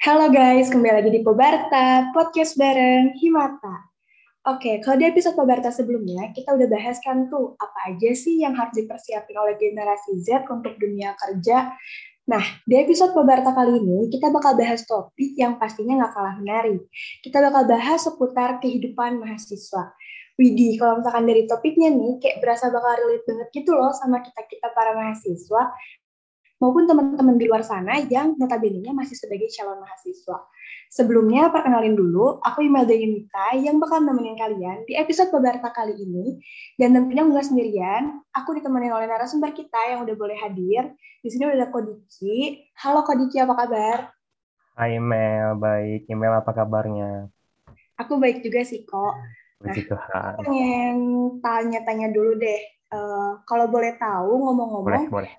Halo guys, kembali lagi di Pobarta, podcast bareng Himata. Oke, kalau di episode Pobarta sebelumnya, kita udah bahas kan tuh, apa aja sih yang harus dipersiapin oleh generasi Z untuk dunia kerja. Nah, di episode Pobarta kali ini, kita bakal bahas topik yang pastinya nggak kalah menarik. Kita bakal bahas seputar kehidupan mahasiswa. Widih, kalau misalkan dari topiknya nih, kayak berasa bakal relate banget gitu loh sama kita-kita para mahasiswa maupun teman-teman di luar sana yang notabene masih sebagai calon mahasiswa. Sebelumnya, perkenalin dulu, aku Imelda Yunita yang bakal nemenin kalian di episode Beberta kali ini. Dan tentunya nggak sendirian, aku ditemani oleh narasumber kita yang udah boleh hadir. Di sini udah ada Kodiki. Halo Kodiki, apa kabar? Hai Mel, baik. Email apa kabarnya? Aku baik juga sih kok. Nah, Tuhan. pengen tanya-tanya dulu deh. Uh, kalau boleh tahu, ngomong-ngomong, boleh, boleh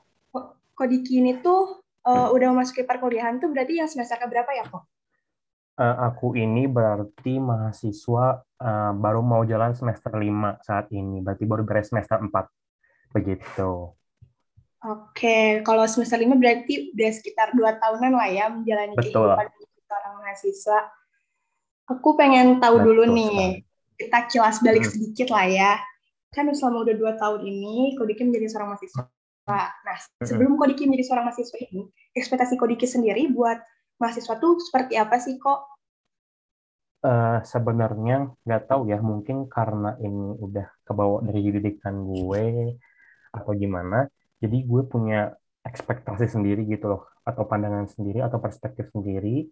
Kodiki ini tuh uh, udah memasuki perkuliahan tuh berarti yang semester berapa ya kok? Uh, aku ini berarti mahasiswa uh, baru mau jalan semester 5 saat ini. Berarti baru beres semester 4. Begitu. Oke, kalau semester 5 berarti udah sekitar 2 tahunan lah ya menjalani Betul. kehidupan seorang mahasiswa. Aku pengen tahu Betul, dulu nih, kita kilas balik hmm. sedikit lah ya. Kan selama udah 2 tahun ini, Kodiki menjadi seorang mahasiswa Nah, sebelum Kodiki menjadi seorang mahasiswa ini, ekspektasi Kodiki sendiri buat mahasiswa tuh seperti apa sih kok? Uh, sebenarnya nggak tahu ya, mungkin karena ini udah kebawa dari didikan gue atau gimana, jadi gue punya ekspektasi sendiri gitu loh, atau pandangan sendiri atau perspektif sendiri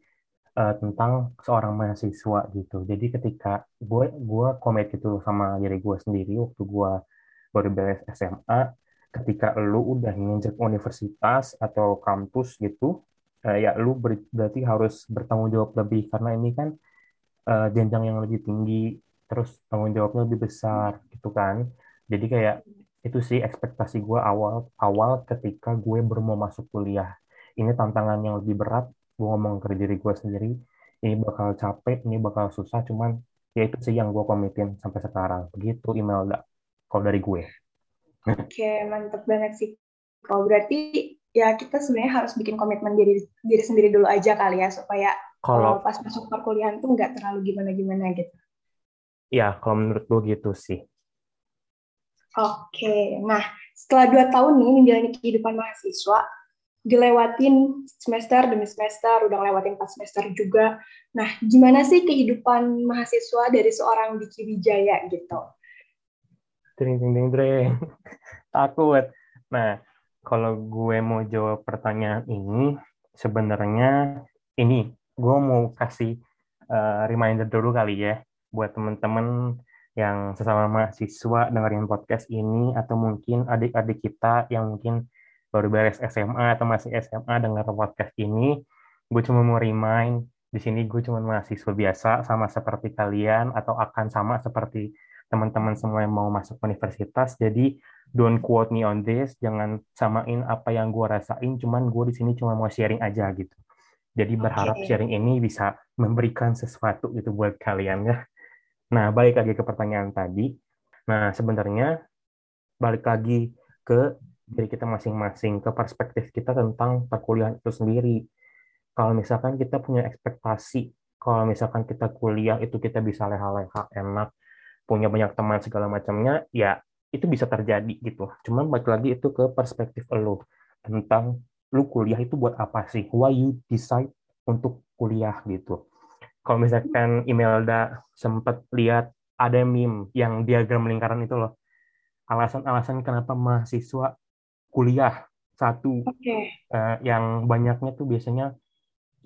uh, tentang seorang mahasiswa gitu. Jadi ketika gue gue komit gitu sama diri gue sendiri waktu gue baru beres SMA, ketika lu udah nginjek universitas atau kampus gitu uh, ya lu ber, berarti harus bertanggung jawab lebih. Karena ini kan uh, jenjang yang lebih tinggi terus tanggung jawabnya lebih besar gitu kan. Jadi kayak itu sih ekspektasi gue awal awal ketika gue baru mau masuk kuliah. Ini tantangan yang lebih berat gue ngomong ke diri gue sendiri. Ini bakal capek ini bakal susah cuman ya itu sih yang gue komitin sampai sekarang. Begitu email kalau dari gue Oke, mantep banget sih. Kalau berarti ya kita sebenarnya harus bikin komitmen diri diri sendiri dulu aja kali ya supaya kalau pas masuk perkuliahan tuh nggak terlalu gimana-gimana gitu. Ya, kalau menurut gue gitu sih. Oke, nah setelah dua tahun nih menjalani kehidupan mahasiswa, dilewatin semester demi semester, udah lewatin empat semester juga. Nah, gimana sih kehidupan mahasiswa dari seorang Diki Wijaya gitu? Dring, dring, dring, dring. Takut. Nah, kalau gue mau jawab pertanyaan ini, sebenarnya ini, gue mau kasih uh, reminder dulu kali ya, buat teman-teman yang sesama mahasiswa dengerin podcast ini, atau mungkin adik-adik kita yang mungkin baru beres SMA atau masih SMA dengar podcast ini, gue cuma mau remind, di sini gue cuma mahasiswa biasa, sama seperti kalian, atau akan sama seperti teman-teman semua yang mau masuk universitas. Jadi don't quote me on this, jangan samain apa yang gue rasain, cuman gue di sini cuma mau sharing aja gitu. Jadi berharap okay. sharing ini bisa memberikan sesuatu gitu buat kalian ya. Nah, balik lagi ke pertanyaan tadi. Nah, sebenarnya balik lagi ke diri kita masing-masing, ke perspektif kita tentang perkuliahan itu sendiri. Kalau misalkan kita punya ekspektasi, kalau misalkan kita kuliah itu kita bisa leha-leha enak, punya banyak teman segala macamnya ya itu bisa terjadi gitu. Cuman balik lagi itu ke perspektif lo tentang lu kuliah itu buat apa sih? Why you decide untuk kuliah gitu? Kalau misalkan Imelda sempat lihat ada meme yang diagram lingkaran itu loh alasan-alasan kenapa mahasiswa kuliah satu okay. uh, eh, yang banyaknya tuh biasanya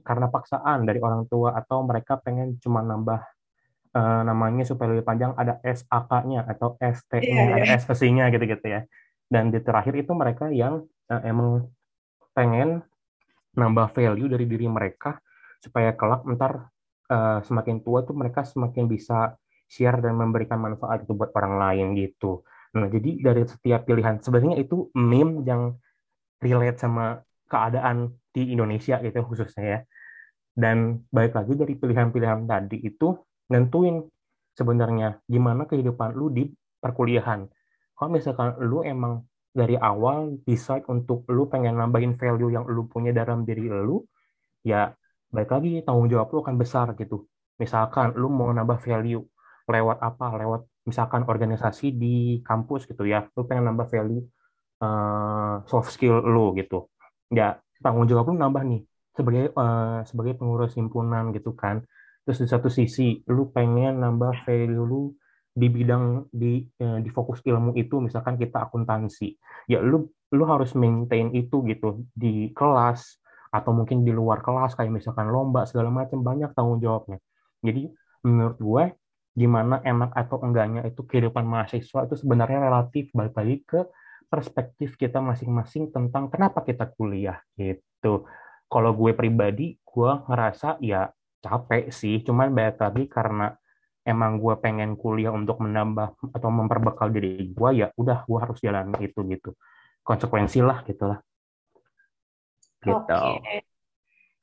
karena paksaan dari orang tua atau mereka pengen cuma nambah uh, namanya supaya lebih panjang ada SAK-nya atau ST-nya, yeah, yeah. ada iya. SPC-nya gitu-gitu ya. Dan di terakhir itu mereka yang uh, emang pengen nambah value dari diri mereka supaya kelak ntar uh, semakin tua tuh mereka semakin bisa share dan memberikan manfaat itu buat orang lain gitu. Nah, jadi dari setiap pilihan sebenarnya itu meme yang relate sama keadaan di Indonesia gitu khususnya ya. Dan baik lagi dari pilihan-pilihan tadi itu nentuin sebenarnya gimana kehidupan lu di perkuliahan. Kalau misalkan lu emang dari awal decide untuk lu pengen nambahin value yang lu punya dalam diri lu, ya baik lagi tanggung jawab lu akan besar gitu. Misalkan lu mau nambah value lewat apa? Lewat misalkan organisasi di kampus gitu ya. Lu pengen nambah value uh, soft skill lu gitu. Ya, tanggung jawab lu nambah nih sebagai uh, sebagai pengurus himpunan gitu kan. Terus di satu sisi lu pengen nambah value lu di bidang di uh, di fokus ilmu itu misalkan kita akuntansi. Ya lu lu harus maintain itu gitu di kelas atau mungkin di luar kelas kayak misalkan lomba segala macam banyak tanggung jawabnya. Jadi menurut gue gimana enak atau enggaknya itu kehidupan mahasiswa itu sebenarnya relatif balik lagi ke perspektif kita masing-masing tentang kenapa kita kuliah gitu. Kalau gue pribadi, gue ngerasa ya capek sih, cuman banyak lagi karena emang gue pengen kuliah untuk menambah atau memperbekal diri gue, ya udah gue harus jalan itu gitu. Konsekuensi lah gitulah. Gitu. Oke.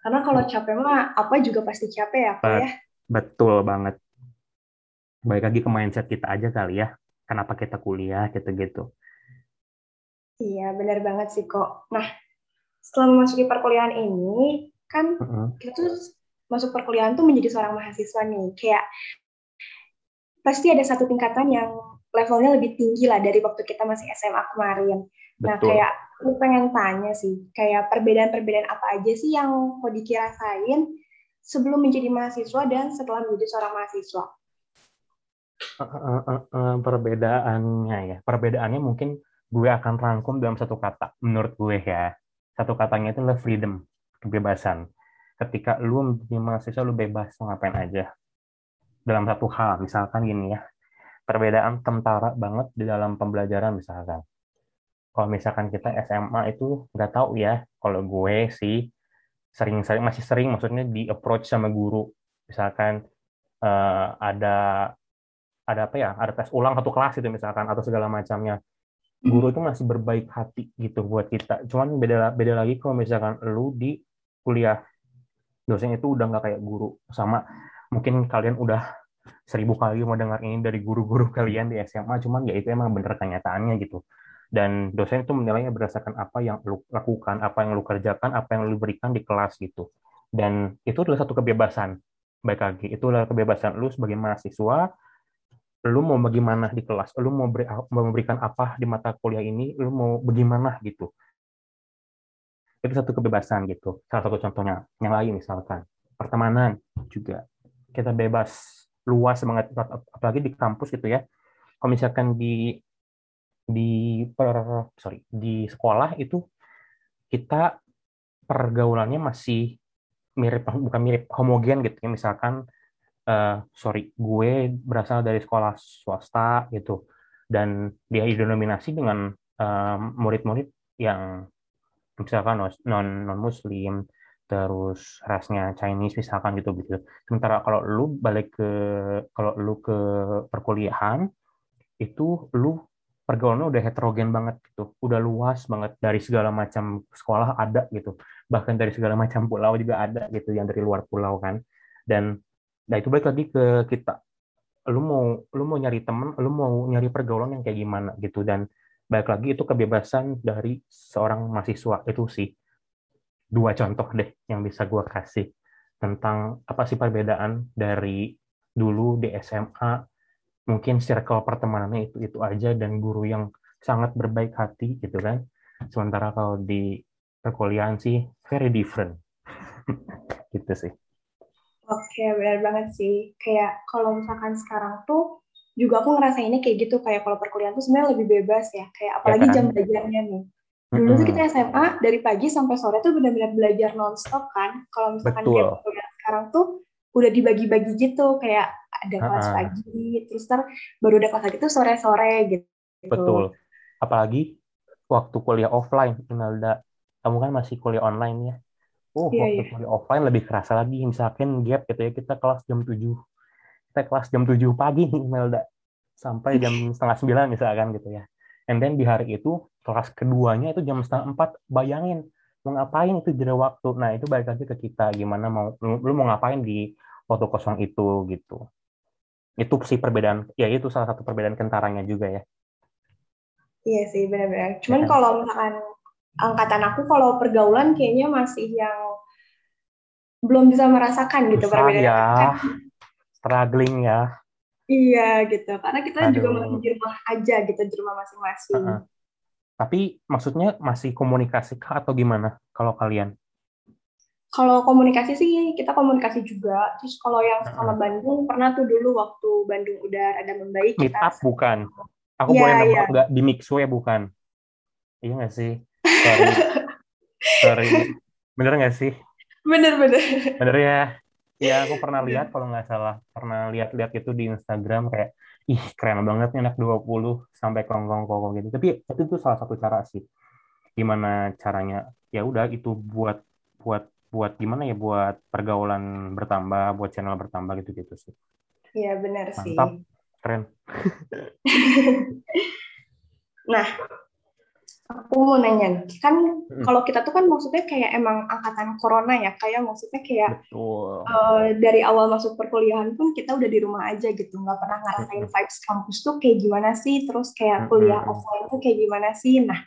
Karena kalau capek mah apa juga pasti capek ya, Pak ya. Betul banget. Baik lagi ke mindset kita aja kali ya. Kenapa kita kuliah gitu-gitu. Iya, benar banget sih kok. Nah, setelah memasuki perkuliahan ini, kan uh -huh. kita tuh masuk perkuliahan tuh menjadi seorang mahasiswa nih. Kayak pasti ada satu tingkatan yang levelnya lebih tinggi lah dari waktu kita masih SMA kemarin. Nah, Betul. kayak aku pengen tanya sih, kayak perbedaan-perbedaan apa aja sih yang mau dikirasain sebelum menjadi mahasiswa dan setelah menjadi seorang mahasiswa? Uh, uh, uh, uh, perbedaannya ya, perbedaannya mungkin gue akan rangkum dalam satu kata, menurut gue ya. Satu katanya itu adalah freedom, kebebasan. Ketika lu menjadi mahasiswa, lu bebas ngapain aja. Dalam satu hal, misalkan gini ya, perbedaan tentara banget di dalam pembelajaran misalkan. Kalau misalkan kita SMA itu nggak tahu ya kalau gue sih sering-sering masih sering maksudnya di approach sama guru. Misalkan uh, ada ada apa ya ada tes ulang satu kelas itu misalkan atau segala macamnya. Guru itu masih berbaik hati gitu buat kita. Cuman beda beda lagi kalau misalkan lu di kuliah dosen itu udah nggak kayak guru sama mungkin kalian udah seribu kali mau dengar ini dari guru-guru kalian di SMA cuman ya itu emang bener kenyataannya gitu dan dosen itu menilainya berdasarkan apa yang lu lakukan, apa yang lu kerjakan, apa yang lu berikan di kelas gitu. Dan itu adalah satu kebebasan. Baik lagi, itu adalah kebebasan lu sebagai mahasiswa, lu mau bagaimana di kelas, lu mau, beri, mau memberikan apa di mata kuliah ini, lu mau bagaimana gitu. Itu satu kebebasan gitu. Salah satu contohnya. Yang lain misalkan, pertemanan juga. Kita bebas, luas banget, apalagi di kampus gitu ya. Kalau misalkan di di per sorry di sekolah itu kita pergaulannya masih mirip bukan mirip homogen gitu ya misalkan uh, sorry gue berasal dari sekolah swasta gitu dan dia didominasi dengan murid-murid uh, yang misalkan non non muslim terus rasnya Chinese misalkan gitu gitu sementara kalau lu balik ke kalau lu ke perkuliahan itu lu pergaulannya udah heterogen banget gitu, udah luas banget. Dari segala macam sekolah ada gitu, bahkan dari segala macam pulau juga ada gitu yang dari luar pulau kan. Dan nah itu balik lagi ke kita, lu mau lu mau nyari temen, lu mau nyari pergaulan yang kayak gimana gitu. Dan balik lagi itu kebebasan dari seorang mahasiswa itu sih. Dua contoh deh yang bisa gue kasih tentang apa sih perbedaan dari dulu di SMA mungkin circle pertemanannya itu itu aja dan guru yang sangat berbaik hati gitu kan. Sementara kalau di perkuliahan sih very different. Gitu sih. Oke benar banget sih. Kayak kalau misalkan sekarang tuh juga aku ngerasa ini kayak gitu kayak kalau perkuliahan tuh sebenarnya lebih bebas ya kayak apalagi ya kan? jam belajarnya nih dulu tuh kita SMA dari pagi sampai sore tuh benar-benar belajar nonstop kan kalau misalkan Betul. kayak perkuliahan sekarang tuh udah dibagi-bagi gitu kayak ada kelas uh pagi terus ter baru ada kelas lagi tuh sore-sore gitu betul apalagi waktu kuliah offline Imelda kamu kan masih kuliah online ya Oh, yeah, waktu yeah. kuliah offline lebih kerasa lagi. Misalkan gap gitu ya, kita kelas jam 7. Kita kelas jam 7 pagi nih, Imelda. Sampai jam setengah 9 misalkan gitu ya. And then di hari itu, kelas keduanya itu jam setengah 4. Bayangin, mau ngapain itu jeda waktu. Nah, itu balik lagi ke kita. Gimana mau, lu, lu mau ngapain di waktu kosong itu gitu itu sih perbedaan ya itu salah satu perbedaan kentaranya juga ya iya sih benar-benar cuman ya. kalau misalkan angkatan aku kalau pergaulan kayaknya masih yang belum bisa merasakan gitu Susah perbedaan ya, kan struggling ya. iya gitu karena kita juga masih Aduh. di rumah aja gitu di rumah masing-masing Heeh. Tapi maksudnya masih komunikasi kah atau gimana kalau kalian? kalau komunikasi sih kita komunikasi juga terus kalau yang sama Heeh. Bandung pernah tuh dulu waktu Bandung udah ada membaik Meet kita up bukan? Aku Iya, boleh iya. nebak nggak di Mixway bukan? Iya nggak sih? Sorry, sorry. Bener nggak sih? bener-bener Bener ya? Ya aku pernah lihat kalau nggak salah. Pernah lihat-lihat itu di Instagram kayak, ih keren banget nih anak 20 sampai kongkong-kongkong gitu. Tapi itu tuh salah satu cara sih. Gimana caranya? Ya udah itu buat buat buat gimana ya buat pergaulan bertambah, buat channel bertambah gitu-gitu sih. Iya benar sih. Mantap. Keren. Nah, aku mau nanya kan kalau kita tuh kan maksudnya kayak emang angkatan corona ya, kayak maksudnya kayak Betul. eh, dari awal masuk perkuliahan pun kita udah di rumah aja gitu, nggak pernah ngerasain Mm-mm. vibes kampus tuh kayak gimana sih, terus kayak kuliah offline tuh kayak gimana sih. Nah,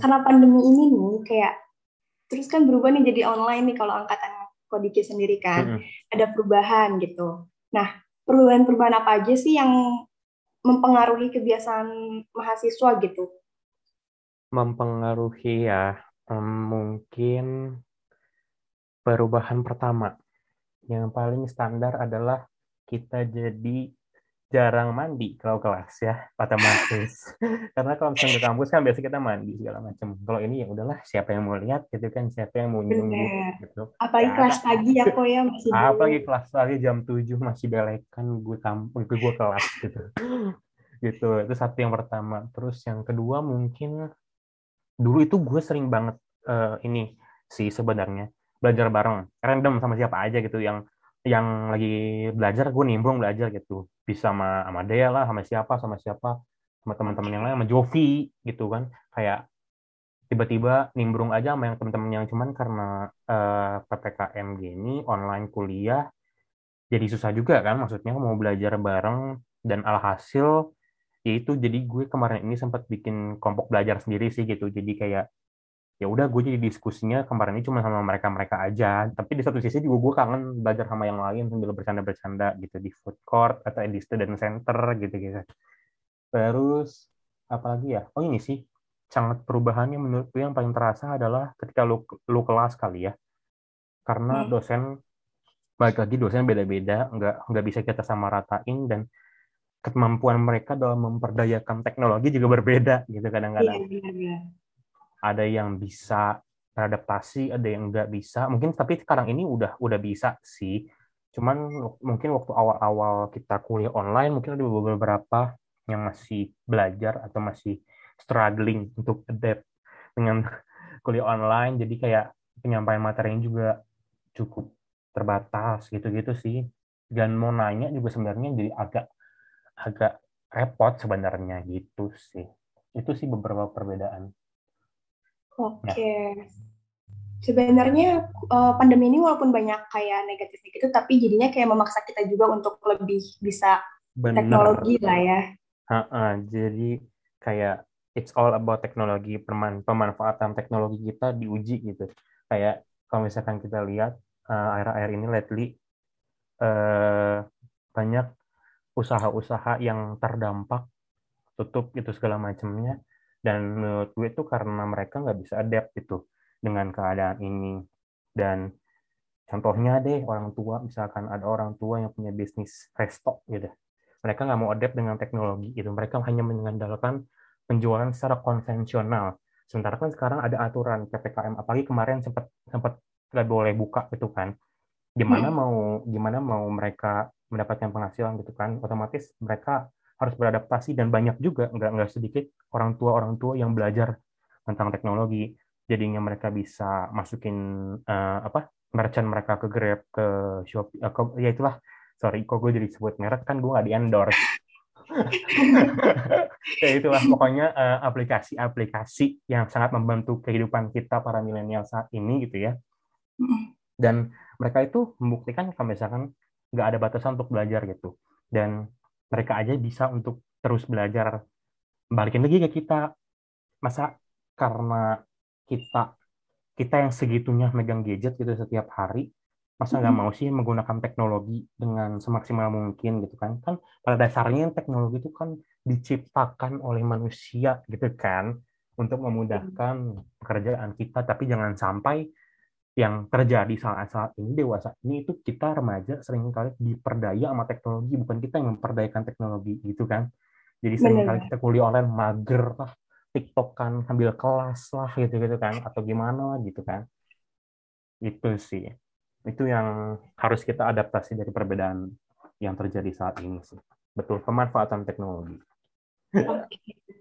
karena pandemi ini nih kayak terus kan berubah nih jadi online nih kalau angkatan Kodiki sendiri kan, ada perubahan gitu. Nah, perubahan-perubahan apa aja sih yang mempengaruhi kebiasaan mahasiswa gitu? Mempengaruhi ya, em, mungkin perubahan pertama. Yang paling standar adalah kita jadi jarang mandi kalau kelas ya otomatis. Karena kalau misalnya ke kampus kan biasa kita mandi segala macam kalau ini ya udahlah siapa yang mau lihat gitu kan siapa yang mau Bener. gitu. Apalagi Ya, kelas pagi ya kok ya masih dulu. apalagi kelas lagi jam 7 masih belekan gue kampung gue gue kelas gitu. Gitu itu satu yang pertama. Terus yang kedua mungkin dulu itu gue sering banget eh, ini sih sebenarnya belajar bareng. Random sama siapa aja gitu yang yang lagi belajar gue nimbrung belajar gitu. Bisa sama sama Dea lah sama siapa sama siapa sama teman-teman yang lain sama Jovi gitu kan. Kayak tiba-tiba nimbrung aja sama yang teman-teman yang cuman karena eh, ppkm gini online kuliah jadi susah juga kan maksudnya mau belajar bareng dan alhasil yaitu jadi gue kemarin ini sempat bikin kelompok belajar sendiri sih gitu. Jadi kayak ya udah gue jadi diskusinya kemarin ini cuma sama mereka mereka aja. Tapi di satu sisi juga gue kangen belajar sama yang lain sambil bercanda-bercanda gitu di food court atau di student center gitu gitu. Terus apalagi ya? Oh ini sih. Sangat perubahannya menurutku yang paling terasa adalah ketika lu lu kelas kali ya. Karena Hmm. dosen balik lagi dosen beda-beda nggak nggak bisa kita sama ratain dan kemampuan mereka dalam memperdayakan teknologi juga berbeda gitu Iya, kadang-kadang benar-benar. ada yang bisa beradaptasi, ada yang nggak bisa. Mungkin tapi sekarang ini udah udah bisa sih. Cuman mungkin waktu awal-awal kita kuliah online mungkin ada beberapa yang masih belajar atau masih struggling untuk adapt dengan kuliah online. Jadi kayak penyampaian materinya juga cukup terbatas gitu-gitu sih. Dan mau nanya juga sebenarnya jadi agak agak repot sebenarnya gitu sih. Itu sih beberapa perbedaan. Oke. Sebenarnya eh, pandemi ini walaupun banyak kayak negatif-negatif, tapi jadinya kayak memaksa kita juga untuk lebih bisa Bener. teknologi lah ya. Ha-ha, jadi kayak it's all about teknologi, perman- pemanfaatan teknologi kita diuji gitu. Kayak kalau misalkan kita lihat eh, akhir-akhir ini lately eh, banyak usaha-usaha yang terdampak tutup gitu segala macamnya dan menurut gue itu karena mereka nggak bisa adapt gitu dengan keadaan ini. Dan contohnya deh orang tua misalkan ada orang tua yang punya bisnis restock gitu. Mereka nggak mau adapt dengan teknologi gitu. Mereka hanya mengandalkan penjualan secara konvensional. Sementara kan sekarang ada aturan ppkm apalagi kemarin sempat sempat nggak boleh buka gitu kan. Gimana Hmm. mau gimana mau mereka mendapatkan penghasilan gitu kan otomatis mereka harus beradaptasi dan banyak juga nggak nggak sedikit orang tua orang tua yang belajar tentang teknologi. Jadinya mereka bisa masukin eh, apa merchant mereka ke Grab ke Shopee eh, ke- ya itulah. Sorry kok gue jadi sebut merek? Kan gue nggak di endorse. Ya itulah pokoknya eh, aplikasi-aplikasi yang sangat membantu kehidupan kita para milenial saat ini gitu ya. Dan mereka itu membuktikan kalau misalkan nggak ada batasan untuk belajar gitu. Dan mereka aja bisa untuk terus belajar balikin lagi ke kita. Masa karena kita kita yang segitunya megang gadget gitu setiap hari masa nggak mau sih menggunakan teknologi dengan semaksimal mungkin gitu kan? Kan pada dasarnya teknologi itu kan diciptakan oleh manusia gitu kan untuk memudahkan pekerjaan kita. Tapi jangan sampai yang terjadi saat-saat ini dewasa ini itu kita remaja sering kali diperdaya sama teknologi bukan kita yang memperdayakan teknologi gitu kan? Jadi sering kali kita kuliah online mager lah TikTok kan sambil kelas lah gitu gitu kan atau gimana gitu kan? Itu sih. Itu yang harus kita adaptasi dari perbedaan yang terjadi saat ini sih. Betul pemanfaatan teknologi.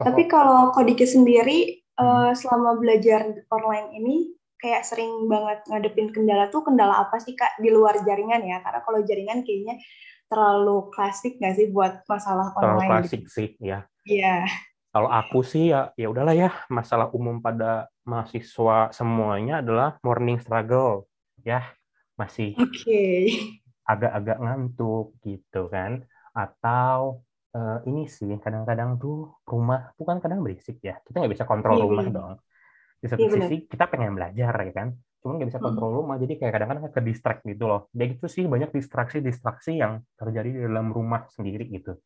Tapi kalau Kodiki sendiri uh, selama belajar online ini kayak sering banget ngadepin kendala tuh kendala apa sih kak di luar jaringan ya karena kalau jaringan kayaknya terlalu klasik nggak sih buat masalah online terlalu klasik gitu. sih ya iya kalau aku sih ya ya udahlah ya masalah umum pada mahasiswa semuanya adalah morning struggle ya masih okay. agak-agak ngantuk gitu kan atau uh, ini sih kadang-kadang tuh rumah tuh kan kadang berisik ya kita nggak bisa kontrol yeah, rumah yeah. dong di satu yeah, sisi kita pengen belajar ya kan? Cuman nggak bisa hmm. kontrol rumah jadi kayak kadang-kadang ke distract gitu loh. Ya gitu sih banyak distraksi-distraksi yang terjadi di dalam rumah sendiri gitu.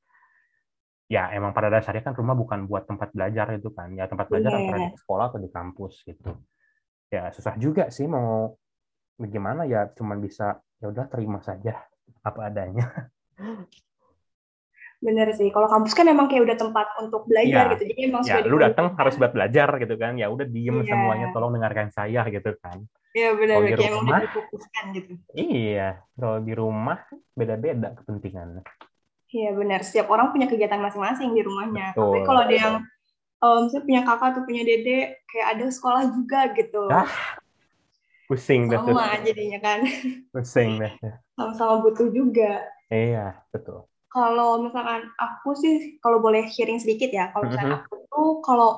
Ya emang pada dasarnya kan rumah bukan buat tempat belajar itu kan. Ya tempat belajar yeah. antara di sekolah atau di kampus gitu. Ya susah juga sih mau bagaimana ya cuman bisa ya udah terima saja apa adanya Bener sih. Kalau kampus kan emang kayak udah tempat untuk belajar ya, gitu. Jadi emang ya, lu datang harus buat belajar gitu kan. Ya udah diem ya. semuanya, tolong dengarkan saya gitu kan. Iya benar. Kalau di rumah, gitu. Iya. Kalau di rumah beda-beda kepentingannya. Iya benar. Setiap orang punya kegiatan masing-masing di rumahnya. Betul, Tapi kalau ada yang um, saya punya kakak atau punya dede, kayak ada sekolah juga gitu. Ah, pusing deh. Sama jadinya kan. Pusing deh. Sama-sama butuh juga. Iya, betul kalau misalkan aku sih kalau boleh sharing sedikit ya kalau misalkan mm -hmm. aku tuh kalau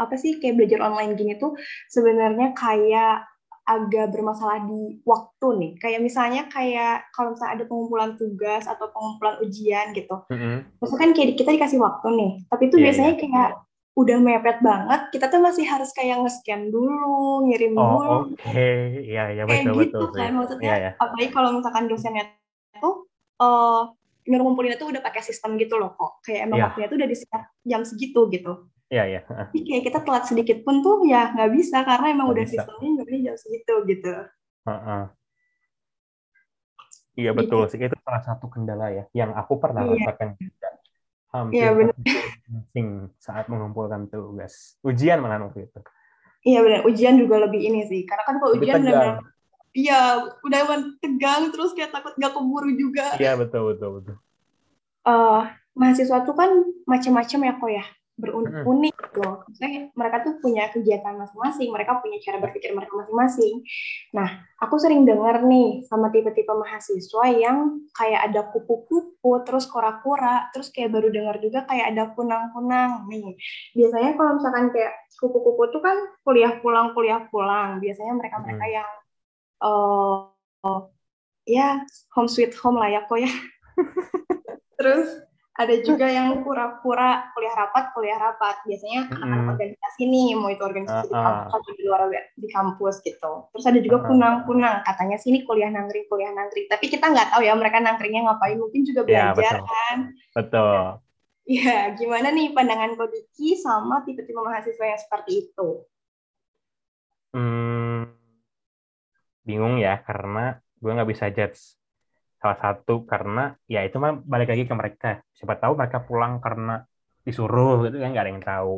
apa sih kayak belajar online gini tuh sebenarnya kayak agak bermasalah di waktu nih kayak misalnya kayak kalau misalnya ada pengumpulan tugas atau pengumpulan ujian gitu mm -hmm. maksudnya kan kayak kita dikasih waktu nih tapi itu yeah, biasanya yeah. kayak udah mepet banget kita tuh masih harus kayak nge-scan dulu ngirim oh, dulu oke okay. iya iya betul kayak gitu betul kan maksudnya yeah, yeah. apalagi kalau misalkan dosennya tuh uh, ngumpulin itu udah pakai sistem gitu loh kok. Kayak emang yeah. waktunya tuh udah di jam segitu gitu. Iya, yeah, iya. Yeah. Tapi kayak kita telat sedikit pun tuh ya nggak bisa karena emang gak udah bisa. sistemnya nyuruhnya jam segitu gitu. Uh -uh. Iya betul sih itu salah satu kendala ya yang aku pernah yeah. rasakan juga hampir yeah, penting saat mengumpulkan tugas ujian malah waktu itu. Iya benar ujian juga lebih ini sih karena kan kalau ujian benar Iya, udah emang tegang terus kayak takut nggak keburu juga. Iya betul betul betul. Uh, mahasiswa tuh kan macam-macam ya kok ya berunik gitu. Maksudnya mereka tuh punya kegiatan masing-masing, mereka punya cara berpikir mereka masing-masing. Nah, aku sering dengar nih sama tipe-tipe mahasiswa yang kayak ada kupu-kupu, terus kura-kura, terus kayak baru dengar juga kayak ada kunang-kunang nih. Biasanya kalau misalkan kayak kupu-kupu tuh kan kuliah pulang, kuliah pulang. Biasanya mereka-mereka hmm. yang uh, uh, ya home sweet home lah ya kok ya. Terus ada juga yang pura-pura kuliah rapat, kuliah rapat. Biasanya mm -hmm. organisasi nih, mau itu organisasi uh, uh. di kampus di luar di kampus gitu. Terus ada juga kunang-kunang, katanya sini kuliah nangkring, kuliah nangkring. Tapi kita nggak tahu ya mereka nangkringnya ngapain, mungkin juga iya, belajar ya, betul. kan. Betul. Iya, gimana nih pandangan Kodiki sama tipe-tipe mahasiswa yang seperti itu? Hmm, bingung ya karena gue nggak bisa judge salah satu karena ya itu mah balik lagi ke mereka. Siapa tahu mereka pulang karena disuruh gitu kan nggak ada yang tahu.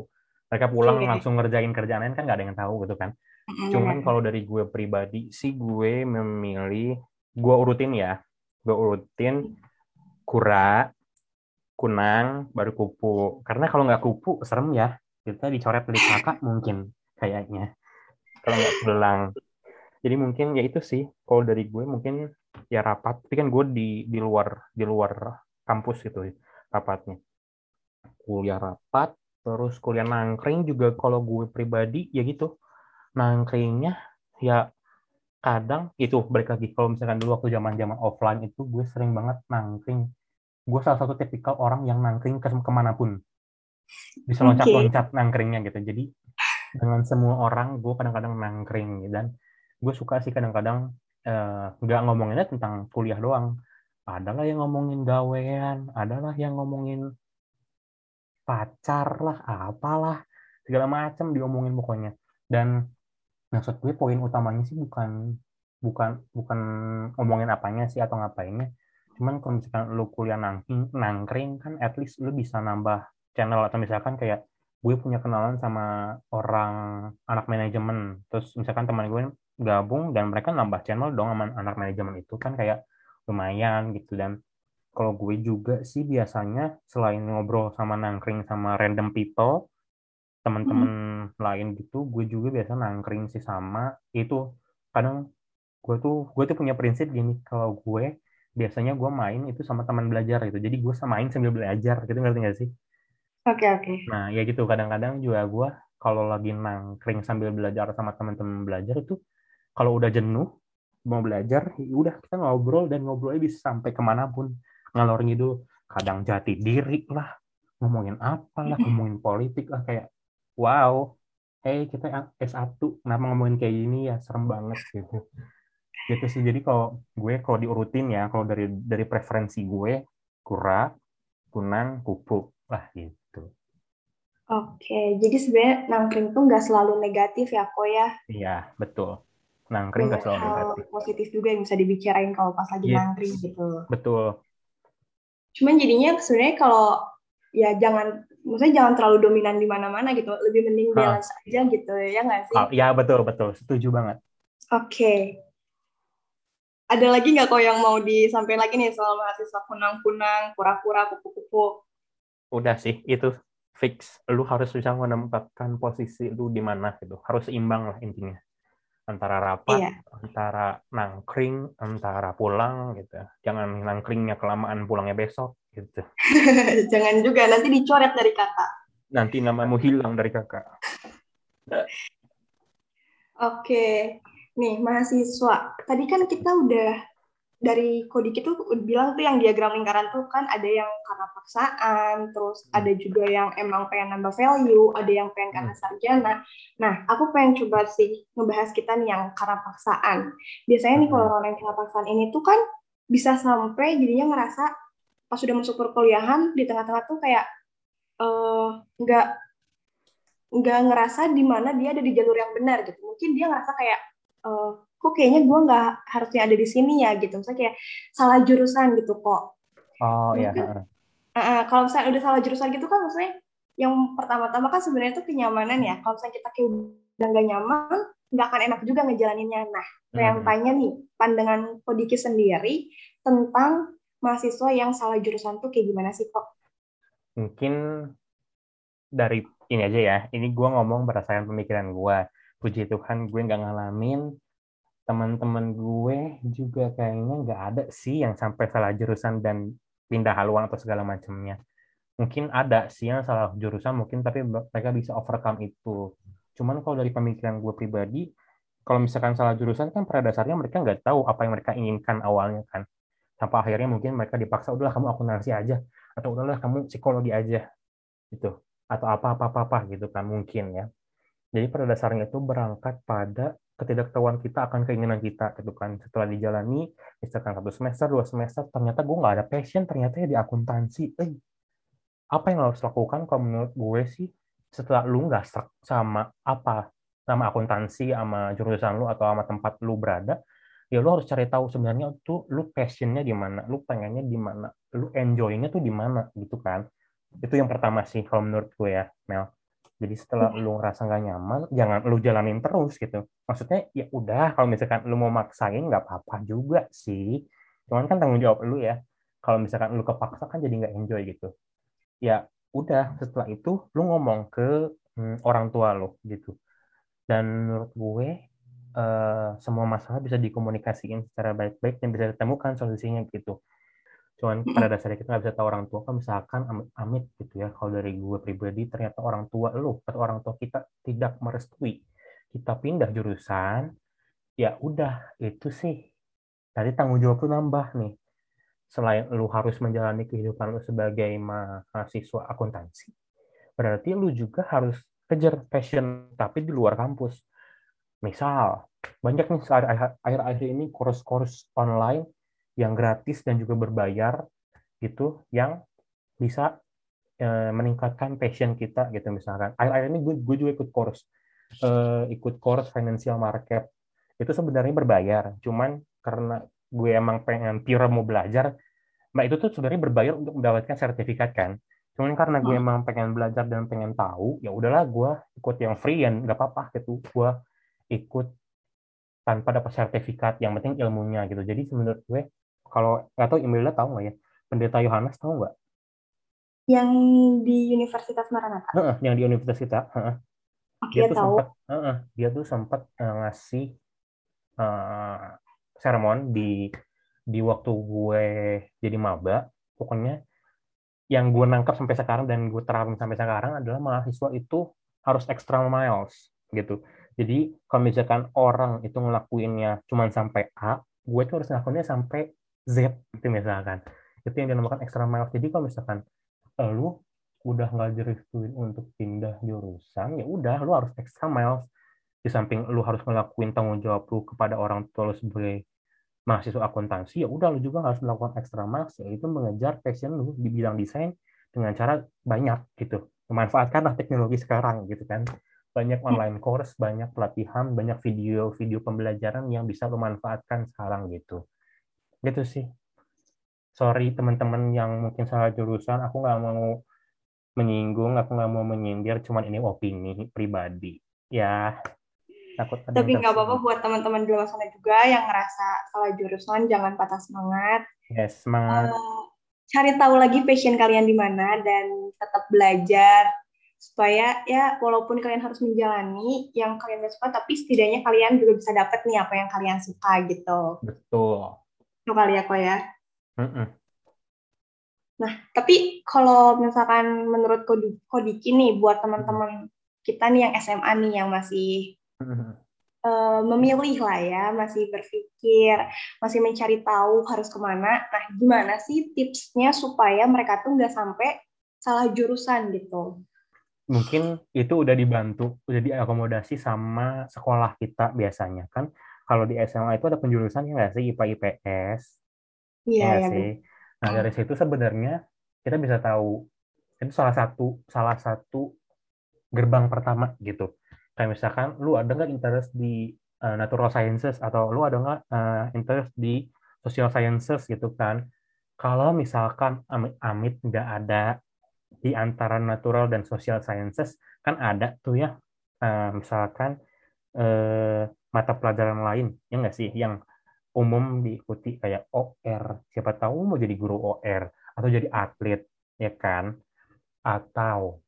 Mereka pulang okay. Iya. langsung ngerjain kerjaan lain kan nggak ada yang tahu gitu kan. Cuman kalau dari gue pribadi sih gue memilih gue urutin ya. Gue urutin kura kunang baru kupu. Karena kalau nggak kupu serem ya. Kita dicoret dari kakak mungkin kayaknya. Kalau nggak pulang jadi mungkin ya itu sih kalau dari gue mungkin ya rapat tapi kan gue di di luar di luar kampus gitu rapatnya. Kuliah rapat terus kuliah nangkring juga kalau gue pribadi ya gitu. Nangkringnya ya kadang itu balik lagi kalau misalkan dulu waktu zaman zaman offline itu gue sering banget nangkring. Gue salah satu tipikal orang yang nangkring ke ke mana pun. Bisa loncat-loncat okay. nangkringnya gitu. Jadi dengan semua orang gue kadang-kadang nangkring dan gue suka sih kadang-kadang eh, nggak uh, ngomonginnya tentang kuliah doang. Adalah yang ngomongin gawean adalah yang ngomongin pacar lah apalah segala macam diomongin pokoknya. Dan maksud gue poin utamanya sih bukan bukan bukan ngomongin apanya sih atau ngapainnya. Cuman kalau misalkan lu kuliah nangkring nangkring kan at least lu bisa nambah channel atau misalkan kayak gue punya kenalan sama orang anak manajemen. Terus misalkan teman gue gabung dan mereka nambah channel dong sama anak manajemen itu kan kayak lumayan gitu dan kalau gue juga sih biasanya selain ngobrol sama nangkring sama random people teman-teman hmm. lain gitu gue juga biasa nangkring sih sama itu kadang gue tuh gue tuh punya prinsip gini kalau gue biasanya gue main itu sama teman belajar gitu jadi gue main sambil belajar gitu ngerti gak sih Oke okay, oke. Okay. Nah ya gitu kadang-kadang juga gue kalau lagi nangkring sambil belajar sama teman-teman belajar itu kalau udah jenuh mau belajar ya udah kita ngobrol dan ngobrolnya bisa sampai ke mana pun. Ngalor ngidul kadang jati diri lah ngomongin apa lah ngomongin politik lah kayak wow hey kita S1 kenapa ngomongin kayak gini ya? Serem banget gitu. Gitu sih. Jadi kalau gue kalau diurutin ya kalau dari dari preferensi gue kura kunang pupuk lah gitu. Oke, jadi sebenarnya nangkring tuh nggak selalu negatif ya, kok ya? Iya, betul. Nangkring nggak selalu negatif. positif juga yang bisa dibicarain kalau pas lagi yes. nangkring gitu. Betul. Cuman jadinya sebenarnya kalau ya jangan, maksudnya jangan terlalu dominan di mana-mana gitu. Lebih mending balance huh. aja gitu ya nggak sih? Oh, ya betul betul, setuju banget. Oke. Ada lagi nggak kok yang mau disampaikan lagi nih soal mahasiswa kunang-kunang, pura-pura, kupu-kupu? Udah sih, itu fix lu harus bisa menempatkan posisi lu di mana gitu harus seimbang lah intinya antara rapat iya. antara nangkring antara pulang gitu. Jangan nangkringnya kelamaan pulangnya besok gitu. Jangan juga nanti dicoret dari kakak. Nanti namamu hilang dari kakak. Oke. Nih mahasiswa. Tadi kan kita udah dari Kodik itu bilang tuh yang diagram lingkaran tuh kan ada yang karena paksaan, terus hmm. ada juga yang emang pengen nambah value, ada yang pengen karena hmm. sarjana. Nah, aku pengen coba sih ngebahas kita nih yang karena paksaan. Biasanya nih kalau hmm. orang yang karena paksaan ini tuh kan bisa sampai jadinya ngerasa pas sudah masuk perkuliahan di tengah-tengah tuh kayak eh, nggak uh, nggak ngerasa di mana dia ada di jalur yang benar gitu. Mungkin dia ngerasa kayak uh, kok kayaknya gue nggak harusnya ada di sini ya gitu. Misalnya kayak salah jurusan gitu kok. Oh iya uh, kalau misalnya udah salah jurusan gitu kan maksudnya yang pertama-tama kan sebenarnya itu kenyamanan ya. Kalau misalnya kita kayak udah nggak nyaman nggak akan enak juga ngejalaninnya. Nah hmm. yang tanya nih pandangan Kodiki sendiri tentang mahasiswa yang salah jurusan tuh kayak gimana sih kok? Mungkin dari ini aja ya. Ini gue ngomong berdasarkan pemikiran gue puji Tuhan gue nggak ngalamin teman-teman gue juga kayaknya nggak ada sih yang sampai salah jurusan dan pindah haluan atau segala macamnya. Mungkin ada sih yang salah jurusan mungkin tapi mereka bisa overcome itu. Cuman kalau dari pemikiran gue pribadi, kalau misalkan salah jurusan kan pada dasarnya mereka nggak tahu apa yang mereka inginkan awalnya kan. Sampai akhirnya mungkin mereka dipaksa udahlah kamu akuntansi aja atau udahlah kamu psikologi aja gitu atau apa-apa-apa gitu kan mungkin ya. Jadi pada dasarnya itu berangkat pada ketidaktahuan kita akan keinginan kita gitu kan. Setelah dijalani misalkan satu semester dua semester ternyata gue nggak ada passion ternyata ya di akuntansi. Eh apa yang harus lakukan kalau menurut gue sih setelah lu nggak sama apa sama akuntansi sama jurusan lu atau sama tempat lu berada ya lu harus cari tahu sebenarnya tuh lu passionnya di mana lu pengennya di mana lu enjoynya tuh di mana gitu kan. Itu yang pertama sih kalau menurut gue ya Mel jadi setelah lu ngerasa nggak nyaman, jangan lu jalanin terus gitu. Maksudnya ya udah kalau misalkan lu mau maksain nggak apa-apa juga sih. Cuman kan tanggung jawab lu ya. Kalau misalkan lu kepaksa kan jadi nggak enjoy gitu. Ya udah setelah itu lu ngomong ke hmm, orang tua lu gitu. Dan menurut gue uh, semua masalah bisa dikomunikasiin secara baik-baik dan bisa ditemukan solusinya gitu cuman pada dasarnya kita nggak bisa tahu orang tua. Kan misalkan amit, gitu ya. Kalau dari gue pribadi ternyata orang tua lu atau orang tua kita tidak merestui. Kita pindah jurusan ya udah itu sih. Tadi tanggung jawab lu nambah nih. Selain lu harus menjalani kehidupan lu sebagai mahasiswa akuntansi berarti lu juga harus kejar passion tapi di luar kampus. Misal, banyak nih akhir-akhir ini course-course online yang gratis dan juga berbayar gitu yang bisa eh, meningkatkan passion kita gitu misalkan. Akhir-akhir ini gue, gue juga ikut course eh, ikut course financial market itu sebenarnya berbayar, cuman karena gue emang pengen pure mau belajar, mbak itu tuh sebenarnya berbayar untuk mendapatkan sertifikat kan. Cuman karena gue hmm. emang pengen belajar dan pengen tahu, ya udahlah gue ikut yang free yang nggak apa-apa gitu. Gue ikut tanpa dapat sertifikat, yang penting ilmunya gitu. Jadi menurut gue kalau nggak tahu Imelda tahu nggak ya, Pendeta Yohanes tahu nggak? Yang di Universitas Maranatha. Uh, yang di Universitas. Uh, dia, tuh tahu. sempat, uh, dia tuh sempat uh, ngasih uh, sermon di di waktu gue jadi maba. Pokoknya yang gue nangkap sampai sekarang dan gue terapin sampai sekarang adalah mahasiswa itu harus extra miles gitu. Jadi kalau misalkan orang itu ngelakuinnya cuma sampai A, gue tuh harus ngelakuinnya sampai Z itu misalkan. Itu yang dinamakan extra miles. Jadi kalau misalkan lu udah nggak direstuin untuk pindah jurusan, ya udah lu harus extra miles. Di samping lu harus ngelakuin tanggung jawab lu kepada orang tua lu sebagai mahasiswa akuntansi, ya udah lu juga harus melakukan extra miles, yaitu mengejar passion lu di bidang desain dengan cara banyak gitu. Memanfaatkanlah teknologi sekarang gitu kan. Banyak online course, banyak pelatihan, banyak video-video pembelajaran yang bisa lu manfaatkan sekarang gitu. Gitu sih. Sorry teman-teman yang mungkin salah jurusan, aku nggak mau menyinggung, aku nggak mau menyindir, cuman ini opini pribadi. Ya, takut tapi nggak apa-apa buat teman-teman di luar sana juga yang ngerasa salah jurusan jangan patah semangat. Yes semangat. Uh, cari tahu lagi passion kalian di mana dan tetap belajar supaya ya walaupun kalian harus menjalani yang kalian gak suka tapi setidaknya kalian juga bisa dapat nih apa yang kalian suka gitu. Betul itu kali ya kok ya mm -mm. nah tapi kalau misalkan menurut Kodiki nih buat teman-teman kita nih yang SMA nih yang masih uh, memilih lah ya, masih berpikir, masih mencari tahu harus ke mana. Nah, gimana sih tipsnya supaya mereka tuh nggak sampai salah jurusan gitu? Mungkin itu udah dibantu, udah diakomodasi sama sekolah kita biasanya kan. Kalau di SMA itu ada penjurusan ya nggak sih IPA IPS? Iya ya, ya sih. Nah dari situ sebenarnya kita bisa tahu itu salah satu salah satu gerbang pertama gitu kayak misalkan lu ada nggak interest di uh, natural sciences atau lu ada nggak uh, interest di social sciences gitu kan kalau misalkan amit-amit nggak ada di antara natural dan social sciences kan ada tuh ya uh, misalkan uh, mata pelajaran lain ya nggak sih? Yang umum diikuti kayak OR siapa tahu mau jadi guru OR atau jadi atlet ya kan? Atau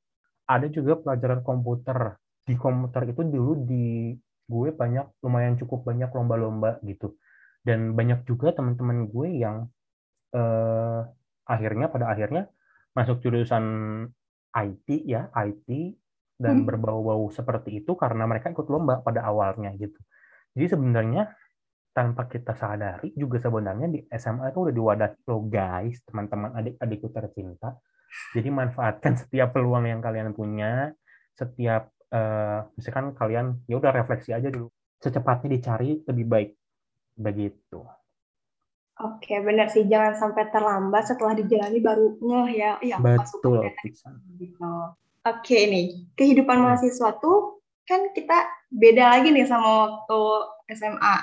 ada juga pelajaran komputer. Di komputer itu dulu di gue banyak lumayan cukup banyak lomba-lomba gitu. Dan banyak juga teman-teman gue yang eh, akhirnya pada akhirnya masuk jurusan IT ya IT dan hmm. berbau-bau seperti itu karena mereka ikut lomba pada awalnya gitu jadi sebenarnya tanpa kita sadari juga sebenarnya di SMA itu udah diwadahi lo guys teman-teman adik-adikku tercinta jadi manfaatkan setiap peluang yang kalian punya setiap uh, misalkan kalian ya udah refleksi aja dulu secepatnya dicari lebih baik begitu Oke, benar sih. Jangan sampai terlambat setelah dijalani baru ngeh ya. Iya, Betul. Gitu. Oke nih, kehidupan hmm. mahasiswa tuh kan kita beda lagi nih sama waktu SMA.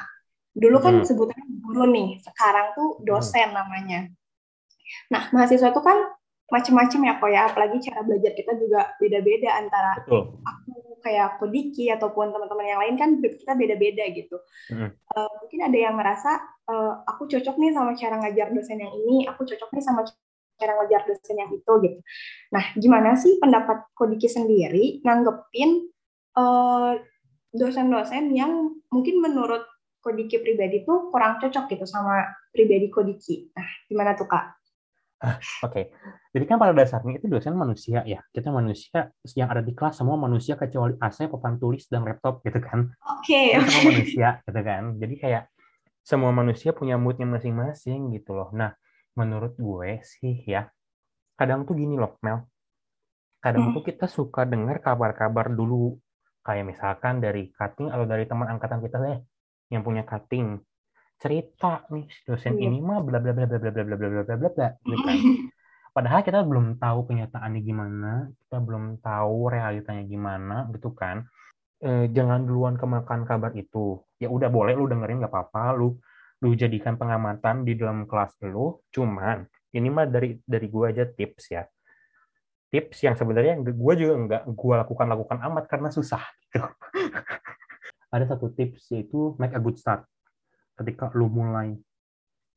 Dulu kan hmm. sebutannya guru nih, sekarang tuh dosen hmm. namanya. Nah, mahasiswa tuh kan macam-macam ya kok ya apalagi cara belajar kita juga beda-beda antara Betul. aku kayak aku Diki ataupun teman-teman yang lain kan kita beda-beda gitu hmm. uh, mungkin ada yang merasa uh, aku cocok nih sama cara ngajar dosen yang ini aku cocok nih sama cara ngajar dosen yang itu gitu nah gimana sih pendapat Kodiki sendiri nanggepin uh, dosen-dosen yang mungkin menurut Kodiki pribadi tuh kurang cocok gitu sama pribadi Kodiki nah gimana tuh kak Oke, okay. jadi kan pada dasarnya itu dosen manusia ya. Kita manusia yang ada di kelas semua manusia kecuali AC, papan tulis dan laptop gitu kan. Oke. Okay, semua manusia gitu kan. Jadi kayak semua manusia punya moodnya masing-masing gitu loh. Nah, menurut gue sih ya, kadang tuh gini loh Mel. Kadang hmm. tuh kita suka dengar kabar-kabar dulu kayak misalkan dari cutting atau dari teman angkatan kita deh yang punya cutting cerita nih dosen Iya. ini mah bla bla bla bla bla bla bla bla bla bla bla bla gitu kan. Padahal kita belum tahu kenyataannya gimana, kita belum tahu realitanya gimana gitu kan. Eh, jangan duluan kemakan kabar itu. Ya udah boleh lu dengerin nggak apa-apa, lu lu jadikan pengamatan di dalam kelas lu. Cuman ini mah dari dari gua aja tips ya. Tips yang sebenarnya gue juga nggak gue lakukan lakukan amat karena susah gitu. Ada satu tips yaitu make a good start. Ketika lu mulai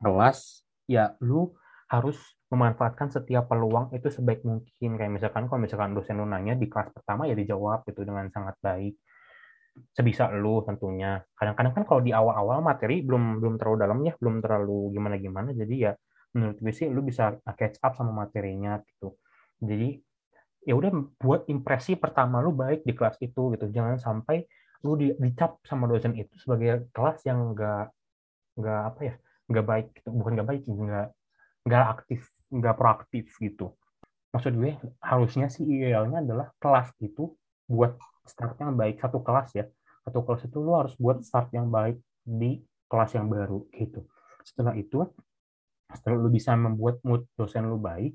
kelas ya lu harus memanfaatkan setiap peluang itu sebaik mungkin. Kayak misalkan kalau misalkan dosen lu nanya di kelas pertama ya dijawab itu dengan sangat baik. Sebisa lu tentunya. Kadang-kadang kan kalau di awal-awal materi belum belum terlalu dalam ya belum terlalu gimana gimana jadi ya menurut gue sih lu bisa catch up sama materinya gitu jadi ya udah buat impresi pertama lu baik di kelas itu gitu. Jangan sampai lu di, dicap sama dosen itu sebagai kelas yang enggak nggak apa ya nggak baik gitu. bukan nggak baik nggak nggak aktif nggak proaktif gitu. Maksud gue harusnya sih idealnya adalah kelas itu buat start yang baik. Satu kelas ya. Satu kelas itu lu harus buat start yang baik di kelas yang baru gitu. Setelah itu setelah lu bisa membuat mood dosen lu baik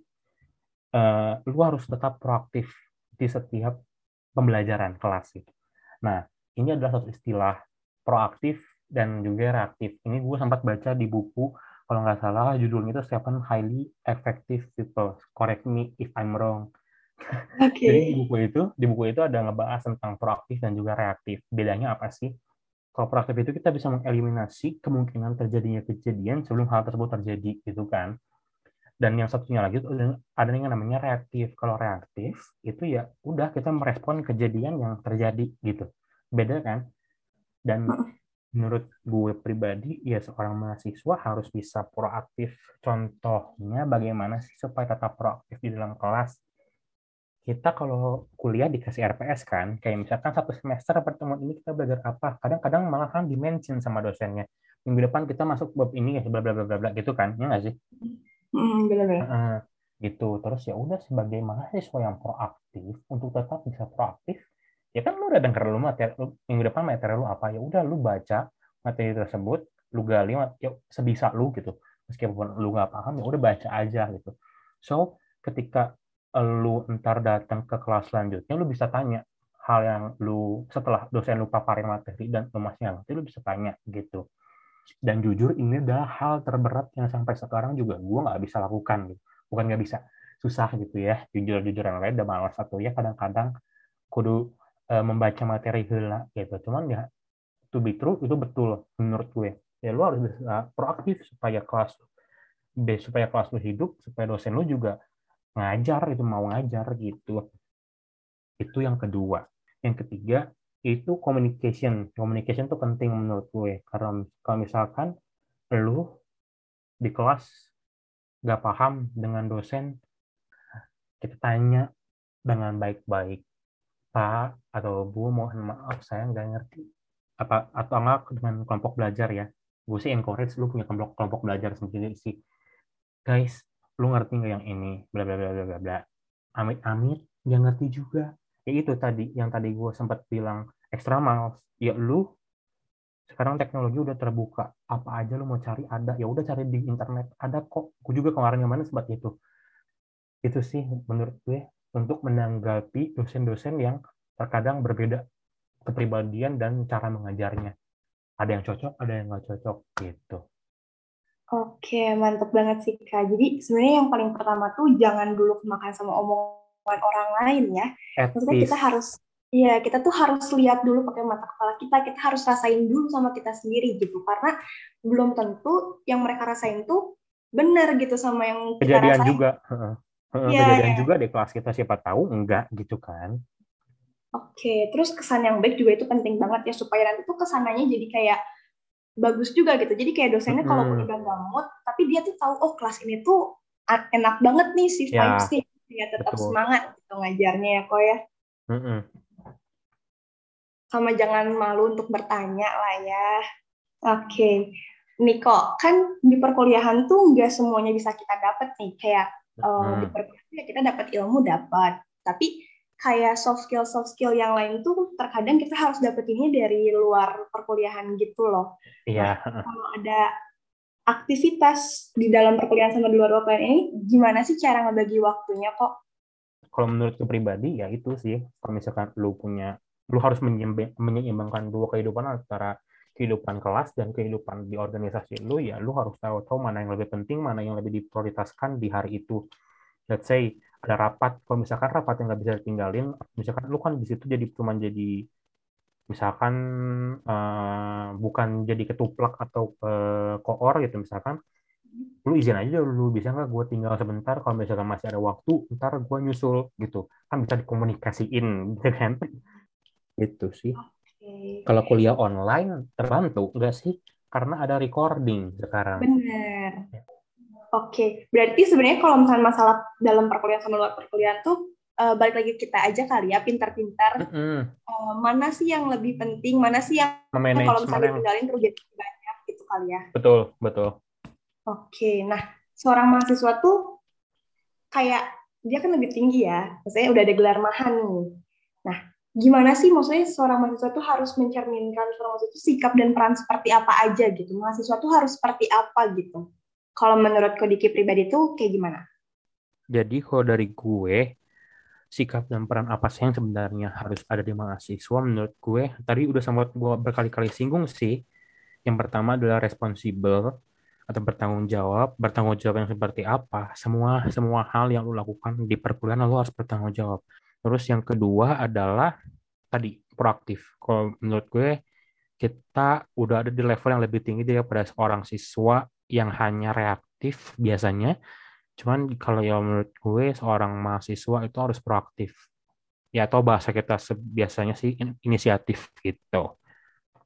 uh, lu harus tetap proaktif di setiap pembelajaran kelas gitu nah ini adalah satu istilah proaktif dan juga reaktif. Ini gue sempat baca di buku, kalau nggak salah judulnya itu Seven Highly Effective People. Correct me if I'm wrong. Okay. Jadi di buku itu, di buku itu ada ngebahas tentang proaktif dan juga reaktif. Bedanya apa sih? Kalau proaktif itu kita bisa mengeliminasi kemungkinan terjadinya kejadian sebelum hal tersebut terjadi, gitu kan? Dan yang satunya lagi itu ada yang namanya reaktif. Kalau reaktif itu ya udah kita merespon kejadian yang terjadi gitu. Beda kan? Dan menurut gue pribadi ya seorang mahasiswa harus bisa proaktif. Contohnya bagaimana sih supaya tetap proaktif di dalam kelas? Kita kalau kuliah dikasih RPS kan kayak misalkan satu semester pertemuan ini kita belajar apa? Kadang-kadang malah kan dimention sama dosennya. Minggu depan kita masuk bab ini ya bla bla bla bla bla gitu kan? Ya nggak sih gitu. Terus ya udah sebagai mahasiswa yang proaktif untuk tetap bisa proaktif ya kan lu udah denger lu materi lu, minggu depan materi lu apa ya udah lu baca materi tersebut lu gali ya sebisa lu gitu. Meskipun lu nggak paham ya udah baca aja gitu. So ketika lu ntar datang ke kelas selanjutnya lu bisa tanya hal yang lu setelah dosen lu paparin materi dan lu masih ngerti lu bisa tanya gitu dan jujur ini adalah hal terberat yang sampai sekarang juga gue nggak bisa lakukan gitu. Bukan nggak bisa. Susah gitu ya jujur jujur yang lain udah malas satu ya. Kadang-kadang kudu uh, membaca materi hela gitu. Cuman ya to be true itu betul menurut gue. Ya lu harus bisa proaktif supaya kelas supaya kelas lu hidup supaya dosen lu juga ngajar itu mau ngajar gitu. Itu yang kedua. Yang ketiga itu communication. Communication itu penting menurut gue. Karena kalau misalkan lu di kelas gak paham dengan dosen kita tanya dengan baik-baik Pak atau Bu mohon maaf saya nggak ngerti. Apa atau enggak dengan kelompok belajar ya. Gue sih encourage lu punya kelompok kelompok belajar sendiri sih. Guys lu ngerti nggak yang ini? Bla bla bla bla bla bla. Amit amit nggak ngerti juga. Ya itu tadi yang tadi gue sempat bilang extra miles ya lu sekarang teknologi udah terbuka apa aja lu mau cari ada ya udah cari di internet ada kok gue juga kemarin kemarin sempat itu itu sih menurut gue untuk menanggapi dosen-dosen yang terkadang berbeda kepribadian dan cara mengajarnya. Ada yang cocok, ada yang nggak cocok gitu. Oke, mantep banget sih Kak. Jadi sebenarnya yang paling pertama tuh jangan dulu makan sama omongan orang lain ya. Maksudnya kita harus Iya, kita tuh harus lihat dulu pakai mata kepala kita. Kita harus rasain dulu sama kita sendiri gitu. Karena belum tentu yang mereka rasain tuh benar gitu sama yang kita Kejadian rasain. juga ya, kejadian ya. juga di kelas kita siapa tahu enggak gitu kan oke terus kesan yang baik juga itu penting banget ya supaya nanti tuh ke sananya jadi kayak bagus juga gitu jadi kayak dosennya hmm. kalau udah gamut tapi dia tuh tahu oh kelas ini tuh enak banget nih si ya, sih ya tetap betul. semangat gitu ngajarnya ya kok ya hmm. Sama jangan malu untuk bertanya lah ya oke Niko kan di perkuliahan tuh nggak semuanya bisa kita dapat nih kayak uh, di perkuliahan ya kita dapat ilmu dapat tapi kayak soft skill soft skill yang lain tuh terkadang kita harus dapetinnya dari luar perkuliahan gitu loh. Iya. Nah, kalau ada aktivitas di dalam perkuliahan sama di luar perkuliahan ini, gimana sih cara ngebagi waktunya kok? Kalau menurut pribadi ya itu sih, kalau misalkan lu punya, lu harus menyeimbangkan dua kehidupan antara kehidupan kelas dan kehidupan di organisasi lu ya lu harus tahu tahu mana yang lebih penting mana yang lebih diprioritaskan di hari itu. Let's say ada rapat kalau misalkan rapat yang nggak bisa ditinggalin misalkan lu kan di situ jadi cuma jadi misalkan uh, bukan jadi ketuplak atau uh, koor gitu misalkan lu izin aja lu bisa nggak gue tinggal sebentar kalau misalkan masih ada waktu ntar gue nyusul gitu. Kan bisa dikomunikasiin gitu kan gitu sih okay. kalau kuliah online terbantu enggak sih karena ada recording sekarang benar Oke, okay. berarti sebenarnya kalau misalnya masalah dalam perkuliahan sama luar perkuliahan tuh uh, balik lagi kita aja kali ya, pintar-pintar. Mm -hmm. uh, mana sih yang lebih penting, mana sih yang kalau misalnya ditinggalin terus jadi banyak gitu kali ya. Betul, betul. Oke, okay. nah seorang mahasiswa tuh kayak dia kan lebih tinggi ya, maksudnya udah ada gelar mahan nih. Nah, gimana sih maksudnya seorang mahasiswa tuh harus mencerminkan seorang mahasiswa itu sikap dan peran seperti apa aja gitu. Mahasiswa tuh harus seperti apa gitu. Kalau menurut Kodiki pribadi itu kayak gimana? Jadi kalau dari gue, sikap dan peran apa sih yang sebenarnya harus ada di mahasiswa menurut gue, tadi udah sempat gue berkali-kali singgung sih. Yang pertama adalah responsibel atau bertanggung jawab. Bertanggung jawab yang seperti apa? Semua semua hal yang lo lakukan di perkuliahan lo harus bertanggung jawab. Terus yang kedua adalah tadi proaktif. Kalau menurut gue kita udah ada di level yang lebih tinggi daripada seorang siswa yang hanya reaktif biasanya. Cuman kalau ya menurut gue seorang mahasiswa itu harus proaktif. Ya atau bahasa kita biasanya sih inisiatif gitu.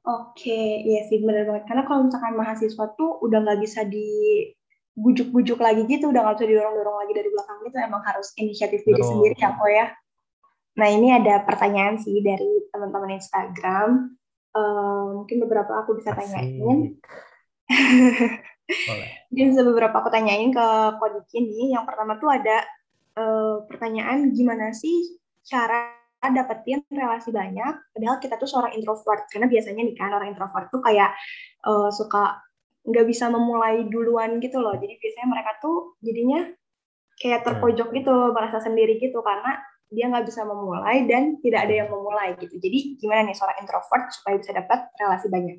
Oke, iya sih benar banget. Karena kalau misalkan mahasiswa tuh udah nggak bisa di bujuk-bujuk lagi gitu, udah nggak bisa didorong-dorong lagi dari belakang gitu, emang harus inisiatif diri oh. sendiri ya kok ya. Nah ini ada pertanyaan sih dari teman-teman Instagram. Uh, mungkin beberapa aku bisa tanyain. Boleh. Jadi bisa beberapa aku tanyain ke Kodiki nih. Yang pertama tuh ada uh, pertanyaan gimana sih cara dapetin relasi banyak padahal kita tuh seorang introvert karena biasanya nih kan orang introvert tuh kayak uh, suka nggak bisa memulai duluan gitu loh jadi biasanya mereka tuh jadinya kayak terpojok hmm. gitu merasa sendiri gitu karena dia nggak bisa memulai dan tidak ada yang memulai gitu jadi gimana nih seorang introvert supaya bisa dapat relasi banyak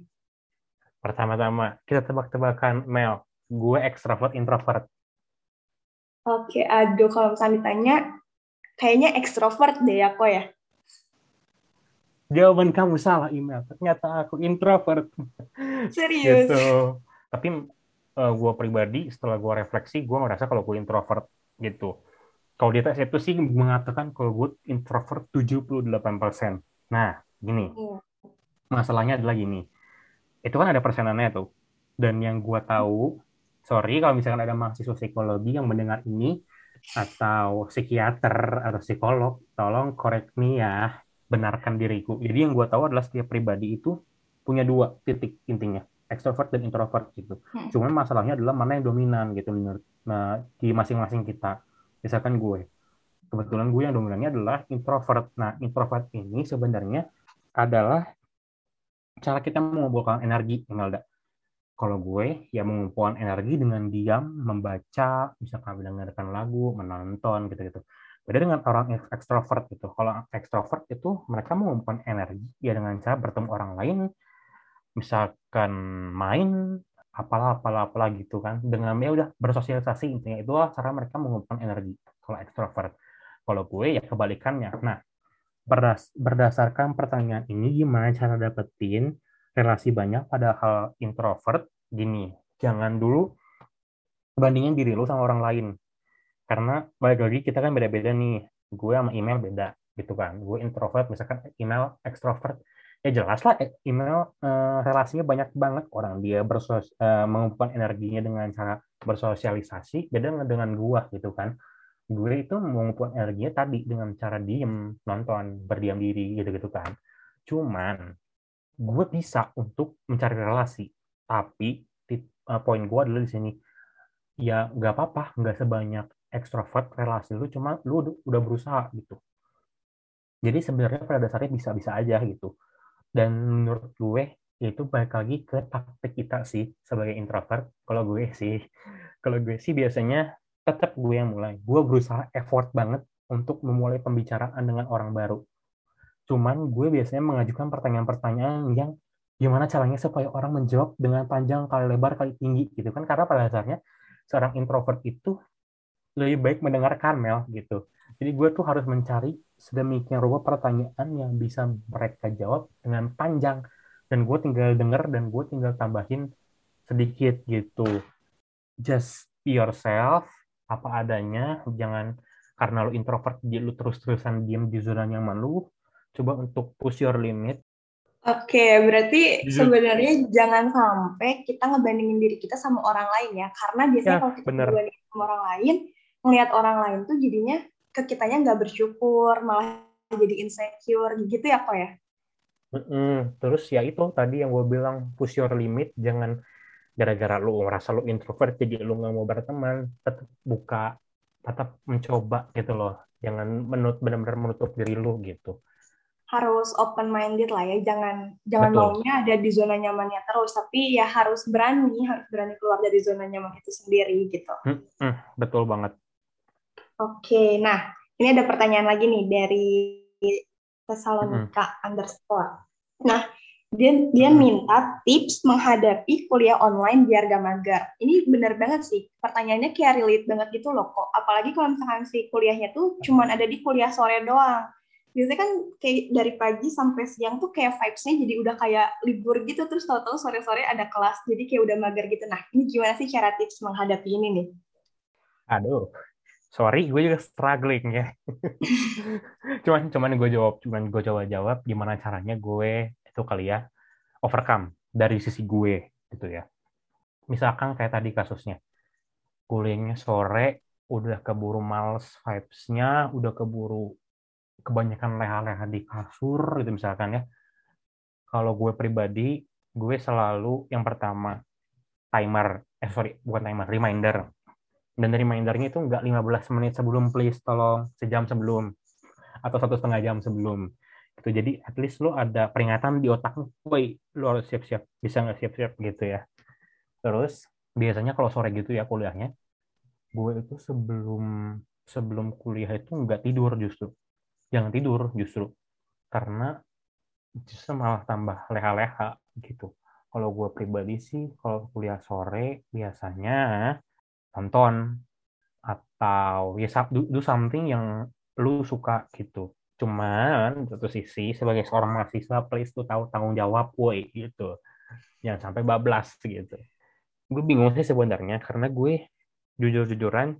Pertama-tama, kita tebak-tebakan Mel. Gue ekstrovert, introvert. Oke, aduh kalau misalnya ditanya, kayaknya ekstrovert deh ya kok ya. Jawaban kamu salah, email. Ternyata aku introvert. Serius? gitu. Tapi uh, eh, gue pribadi, setelah gue refleksi, gue merasa kalau gue introvert gitu. Kalau di tes itu sih mengatakan kalau gue introvert 78%. Nah, gini. Iya. Masalahnya adalah gini itu kan ada persenannya tuh dan yang gue tahu sorry kalau misalkan ada mahasiswa psikologi yang mendengar ini atau psikiater atau psikolog tolong correct me ya benarkan diriku jadi yang gue tahu adalah setiap pribadi itu punya dua titik intinya extrovert dan introvert gitu hmm. cuman masalahnya adalah mana yang dominan gitu menurut nah, di masing-masing kita misalkan gue kebetulan gue yang dominannya adalah introvert nah introvert ini sebenarnya adalah cara kita mengumpulkan energi, Imelda. Kalau gue ya mengumpulkan energi dengan diam, membaca, misalkan mendengarkan lagu, menonton gitu-gitu. Beda dengan orang ekstrovert gitu. Kalau ekstrovert itu mereka mengumpulkan energi ya dengan cara bertemu orang lain, misalkan main apalah apalah apalah gitu kan. Dengan ya udah bersosialisasi intinya. Itu cara mereka mengumpulkan energi kalau ekstrovert. Kalau gue ya kebalikannya. Nah berdas berdasarkan pertanyaan ini gimana cara dapetin relasi banyak padahal introvert? Gini jangan dulu bandingin diri lu sama orang lain. Karena balik lagi kita kan beda-beda nih. Gue sama email beda gitu kan. Gue introvert misalkan email extrovert ya jelas lah eh, email uh, relasinya banyak banget. Orang dia bersos uh, mengumpulkan energinya dengan cara bersosialisasi beda dengan gue gitu kan. Gue itu mengumpulkan energinya tadi dengan cara diem nonton berdiam diri gitu gitu kan. Cuman gue bisa untuk mencari relasi. Tapi uh, poin gue adalah di sini. Ya nggak apa-apa nggak sebanyak ekstrovert relasi lu cuma lu udah berusaha gitu. Jadi sebenarnya pada dasarnya bisa-bisa aja gitu. Dan menurut gue itu balik lagi ke taktik kita sih sebagai introvert. Kalau gue sih, kalau gue sih biasanya tetap gue yang mulai. Gue berusaha effort banget untuk memulai pembicaraan dengan orang baru. Cuman gue biasanya mengajukan pertanyaan-pertanyaan yang gimana caranya supaya orang menjawab dengan panjang kali lebar kali tinggi gitu kan karena pada dasarnya seorang introvert itu lebih baik mendengarkan Mel gitu. Jadi gue tuh harus mencari sedemikian rupa pertanyaan yang bisa mereka jawab dengan panjang. Dan gue tinggal denger dan gue tinggal tambahin sedikit gitu. Just be yourself apa adanya. Jangan karena lo introvert jadi lo terus-terusan diem di zona nyaman lo coba untuk push your limit. Oke, berarti sebenarnya jangan sampai kita ngebandingin diri kita sama orang lain ya, karena biasanya ya, kalau kita ngebandingin sama orang lain, ngelihat orang lain tuh jadinya ke kitanya nggak bersyukur, malah jadi insecure gitu ya kok ya? Mm-mm. Terus ya itu tadi yang gue bilang push your limit, jangan gara-gara lu merasa lu introvert jadi lu nggak mau berteman, tetap buka, tetap mencoba gitu loh. Jangan menut benar-benar menutup diri lu gitu. Harus open minded lah ya, jangan jangan Betul. maunya ada di zona nyamannya terus, tapi ya harus berani, harus berani keluar dari zona nyaman itu sendiri gitu. Mm-mm. Betul banget. Oke, nah ini ada pertanyaan lagi nih dari Tesalonika mm -hmm. underscore. Nah, dia dia minta tips menghadapi kuliah online biar gak mager. Ini benar banget sih. Pertanyaannya kayak relate banget gitu loh kok. Apalagi kalau misalkan si kuliahnya tuh cuman ada di kuliah sore doang. Biasanya kan kayak dari pagi sampai siang tuh kayak vibes-nya jadi udah kayak libur gitu. Terus tahu-tahu sore-sore ada kelas. Jadi kayak udah mager gitu. Nah, ini gimana sih cara tips menghadapi ini nih? Aduh, sorry gue juga struggling ya. Cuman cuman gue jawab cuman gue coba jawab gimana caranya gue itu kali ya overcome dari sisi gue gitu ya. Misalkan kayak tadi kasusnya kuliahnya sore udah keburu males vibes-nya udah keburu kebanyakan leha-leha di kasur gitu misalkan ya. Kalau gue pribadi gue selalu yang pertama timer eh sorry bukan timer reminder dan remindernya itu nggak 15 menit sebelum please tolong sejam sebelum atau satu setengah jam sebelum. Gitu jadi at least lo ada peringatan di otak woi lo harus siap-siap bisa nggak siap-siap? Gitu ya. Terus biasanya kalau sore gitu ya kuliahnya gue itu sebelum sebelum kuliah itu nggak tidur justru. Jangan tidur justru karena justru malah tambah leha-leha gitu. Kalau gue pribadi sih kalau kuliah sore biasanya tonton atau ya do, do something yang lu suka gitu. Cuman satu sisi sebagai seorang mahasiswa please tuh tahu tanggung jawab woi gitu. Jangan sampai bablas gitu. Gue bingung sih sebenarnya karena gue jujur-jujuran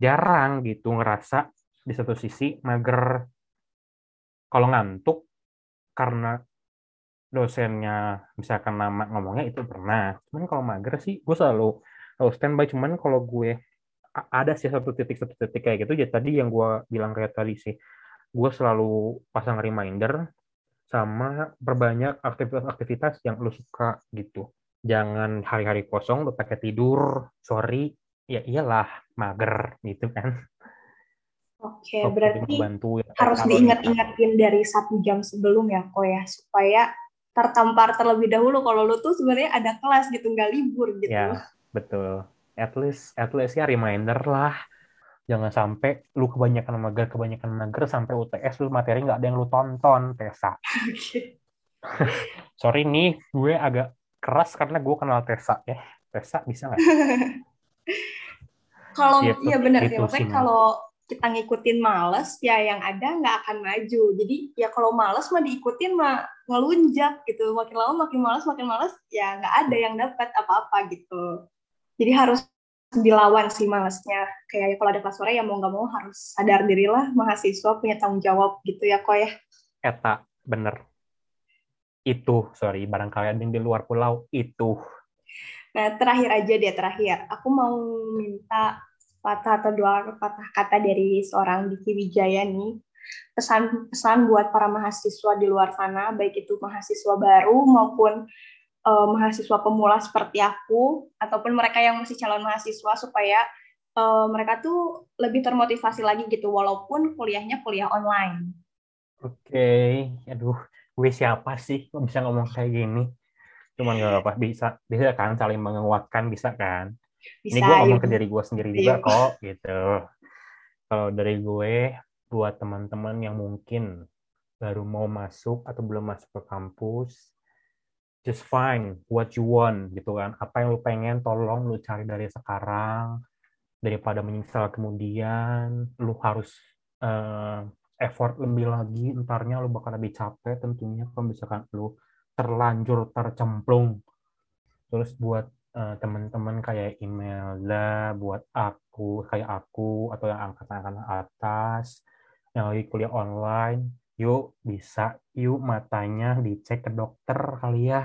jarang gitu ngerasa di satu sisi mager kalau ngantuk karena dosennya misalkan nama ngomongnya itu pernah. Cuman kalau mager sih gue selalu oh, standby cuman kalau gue ada sih satu titik satu titik kayak gitu. Ya tadi yang gue bilang kayak tadi sih. Gue selalu pasang reminder sama perbanyak aktivitas-aktivitas yang lu suka gitu. Jangan hari-hari kosong lu pakai tidur sorry. Ya iyalah mager gitu kan. Oke, berarti membantu, ya, harus diingat-ingatin dari satu jam sebelum ya, kok ya, supaya tertampar terlebih dahulu. Kalau lu tuh sebenarnya ada kelas gitu, nggak libur gitu. Ya, betul. At least at least ya reminder lah. Jangan sampai lu kebanyakan mager kebanyakan mager sampai UTS lu materi nggak ada yang lu tonton Tessa. Sorry nih gue agak keras karena gue kenal Tessa. Ya Tessa bisa nggak? Kalau gitu, iya benar gitu ya kalau kita ngikutin males ya yang ada nggak akan maju. Jadi ya kalau males mah diikutin mah ngelunjak gitu. Makin lama makin males makin males ya nggak ada yang dapat apa-apa gitu jadi harus dilawan sih malesnya kayak kalau ada kelas sore ya mau nggak mau harus sadar diri lah mahasiswa punya tanggung jawab gitu ya kok ya. Eta bener. Itu sorry barangkali ada yang di luar pulau itu. Nah terakhir aja deh terakhir. Aku mau minta patah atau dua patah kata dari seorang Diki Wijaya nih. Pesan-pesan buat para mahasiswa di luar sana baik itu mahasiswa baru maupun uh, mahasiswa pemula seperti aku ataupun mereka yang masih calon mahasiswa supaya uh, mereka tuh lebih termotivasi lagi gitu walaupun kuliahnya kuliah online. Oke, okay. aduh, gue siapa sih kok bisa ngomong kayak gini? Cuman gak apa bisa, bisa kan saling menguatkan bisa kan? Bisa, Ini gue ngomong ke diri gue sendiri juga iya. kok gitu. Kalau dari gue buat teman-teman yang mungkin baru mau masuk atau belum masuk ke kampus, just find what you want gitu kan. Apa yang lu pengen tolong lu cari dari sekarang. Daripada menyesal kemudian lu harus uh, effort lebih lagi. Entarnya lu bakal lebih capek tentunya kalau misalkan lu terlanjur tercemplung. Terus buat uh, teman-teman kayak Imelda buat aku kayak aku atau yang angkatan-angkatan atas yang lagi kuliah online yuk bisa. Yuk matanya dicek ke dokter kali ya.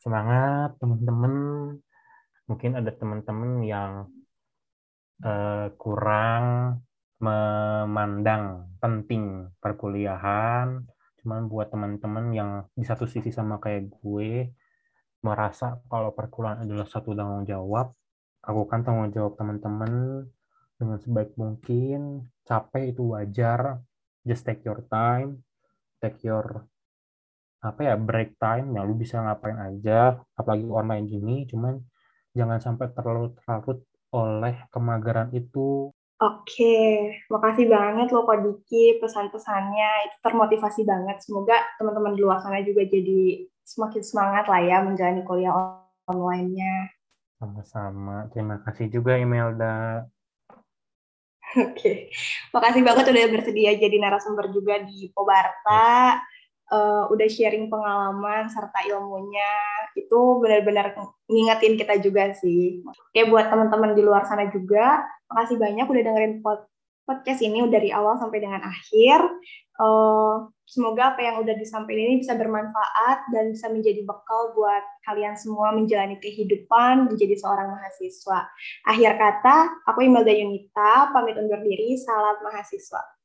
Semangat teman-teman. Mungkin ada teman-teman yang uh, kurang memandang penting perkuliahan. Cuman buat teman-teman yang di satu sisi sama kayak gue merasa kalau perkuliahan adalah satu tanggung jawab aku kan tanggung jawab teman-teman dengan sebaik mungkin. Capek itu wajar just take your time take your apa ya break time ya lu bisa ngapain aja apalagi online gini cuman jangan sampai terlalu terlarut oleh kemageran itu Oke, makasih banget loh Kak Diki pesan-pesannya itu termotivasi banget. Semoga teman-teman di luar sana juga jadi semakin semangat lah ya menjalani kuliah online-nya. Sama-sama. Terima kasih juga Imelda. Oke, makasih banget udah bersedia jadi narasumber juga di Pobarta. Uh, udah sharing pengalaman serta ilmunya itu benar-benar ngingetin kita juga sih. Oke buat teman-teman di luar sana juga, makasih banyak udah dengerin podcast ini dari awal sampai dengan akhir. Uh, semoga apa yang udah disampaikan ini bisa bermanfaat dan bisa menjadi bekal buat kalian semua menjalani kehidupan menjadi seorang mahasiswa. Akhir kata, aku Imelda Yunita, pamit undur diri, salam mahasiswa.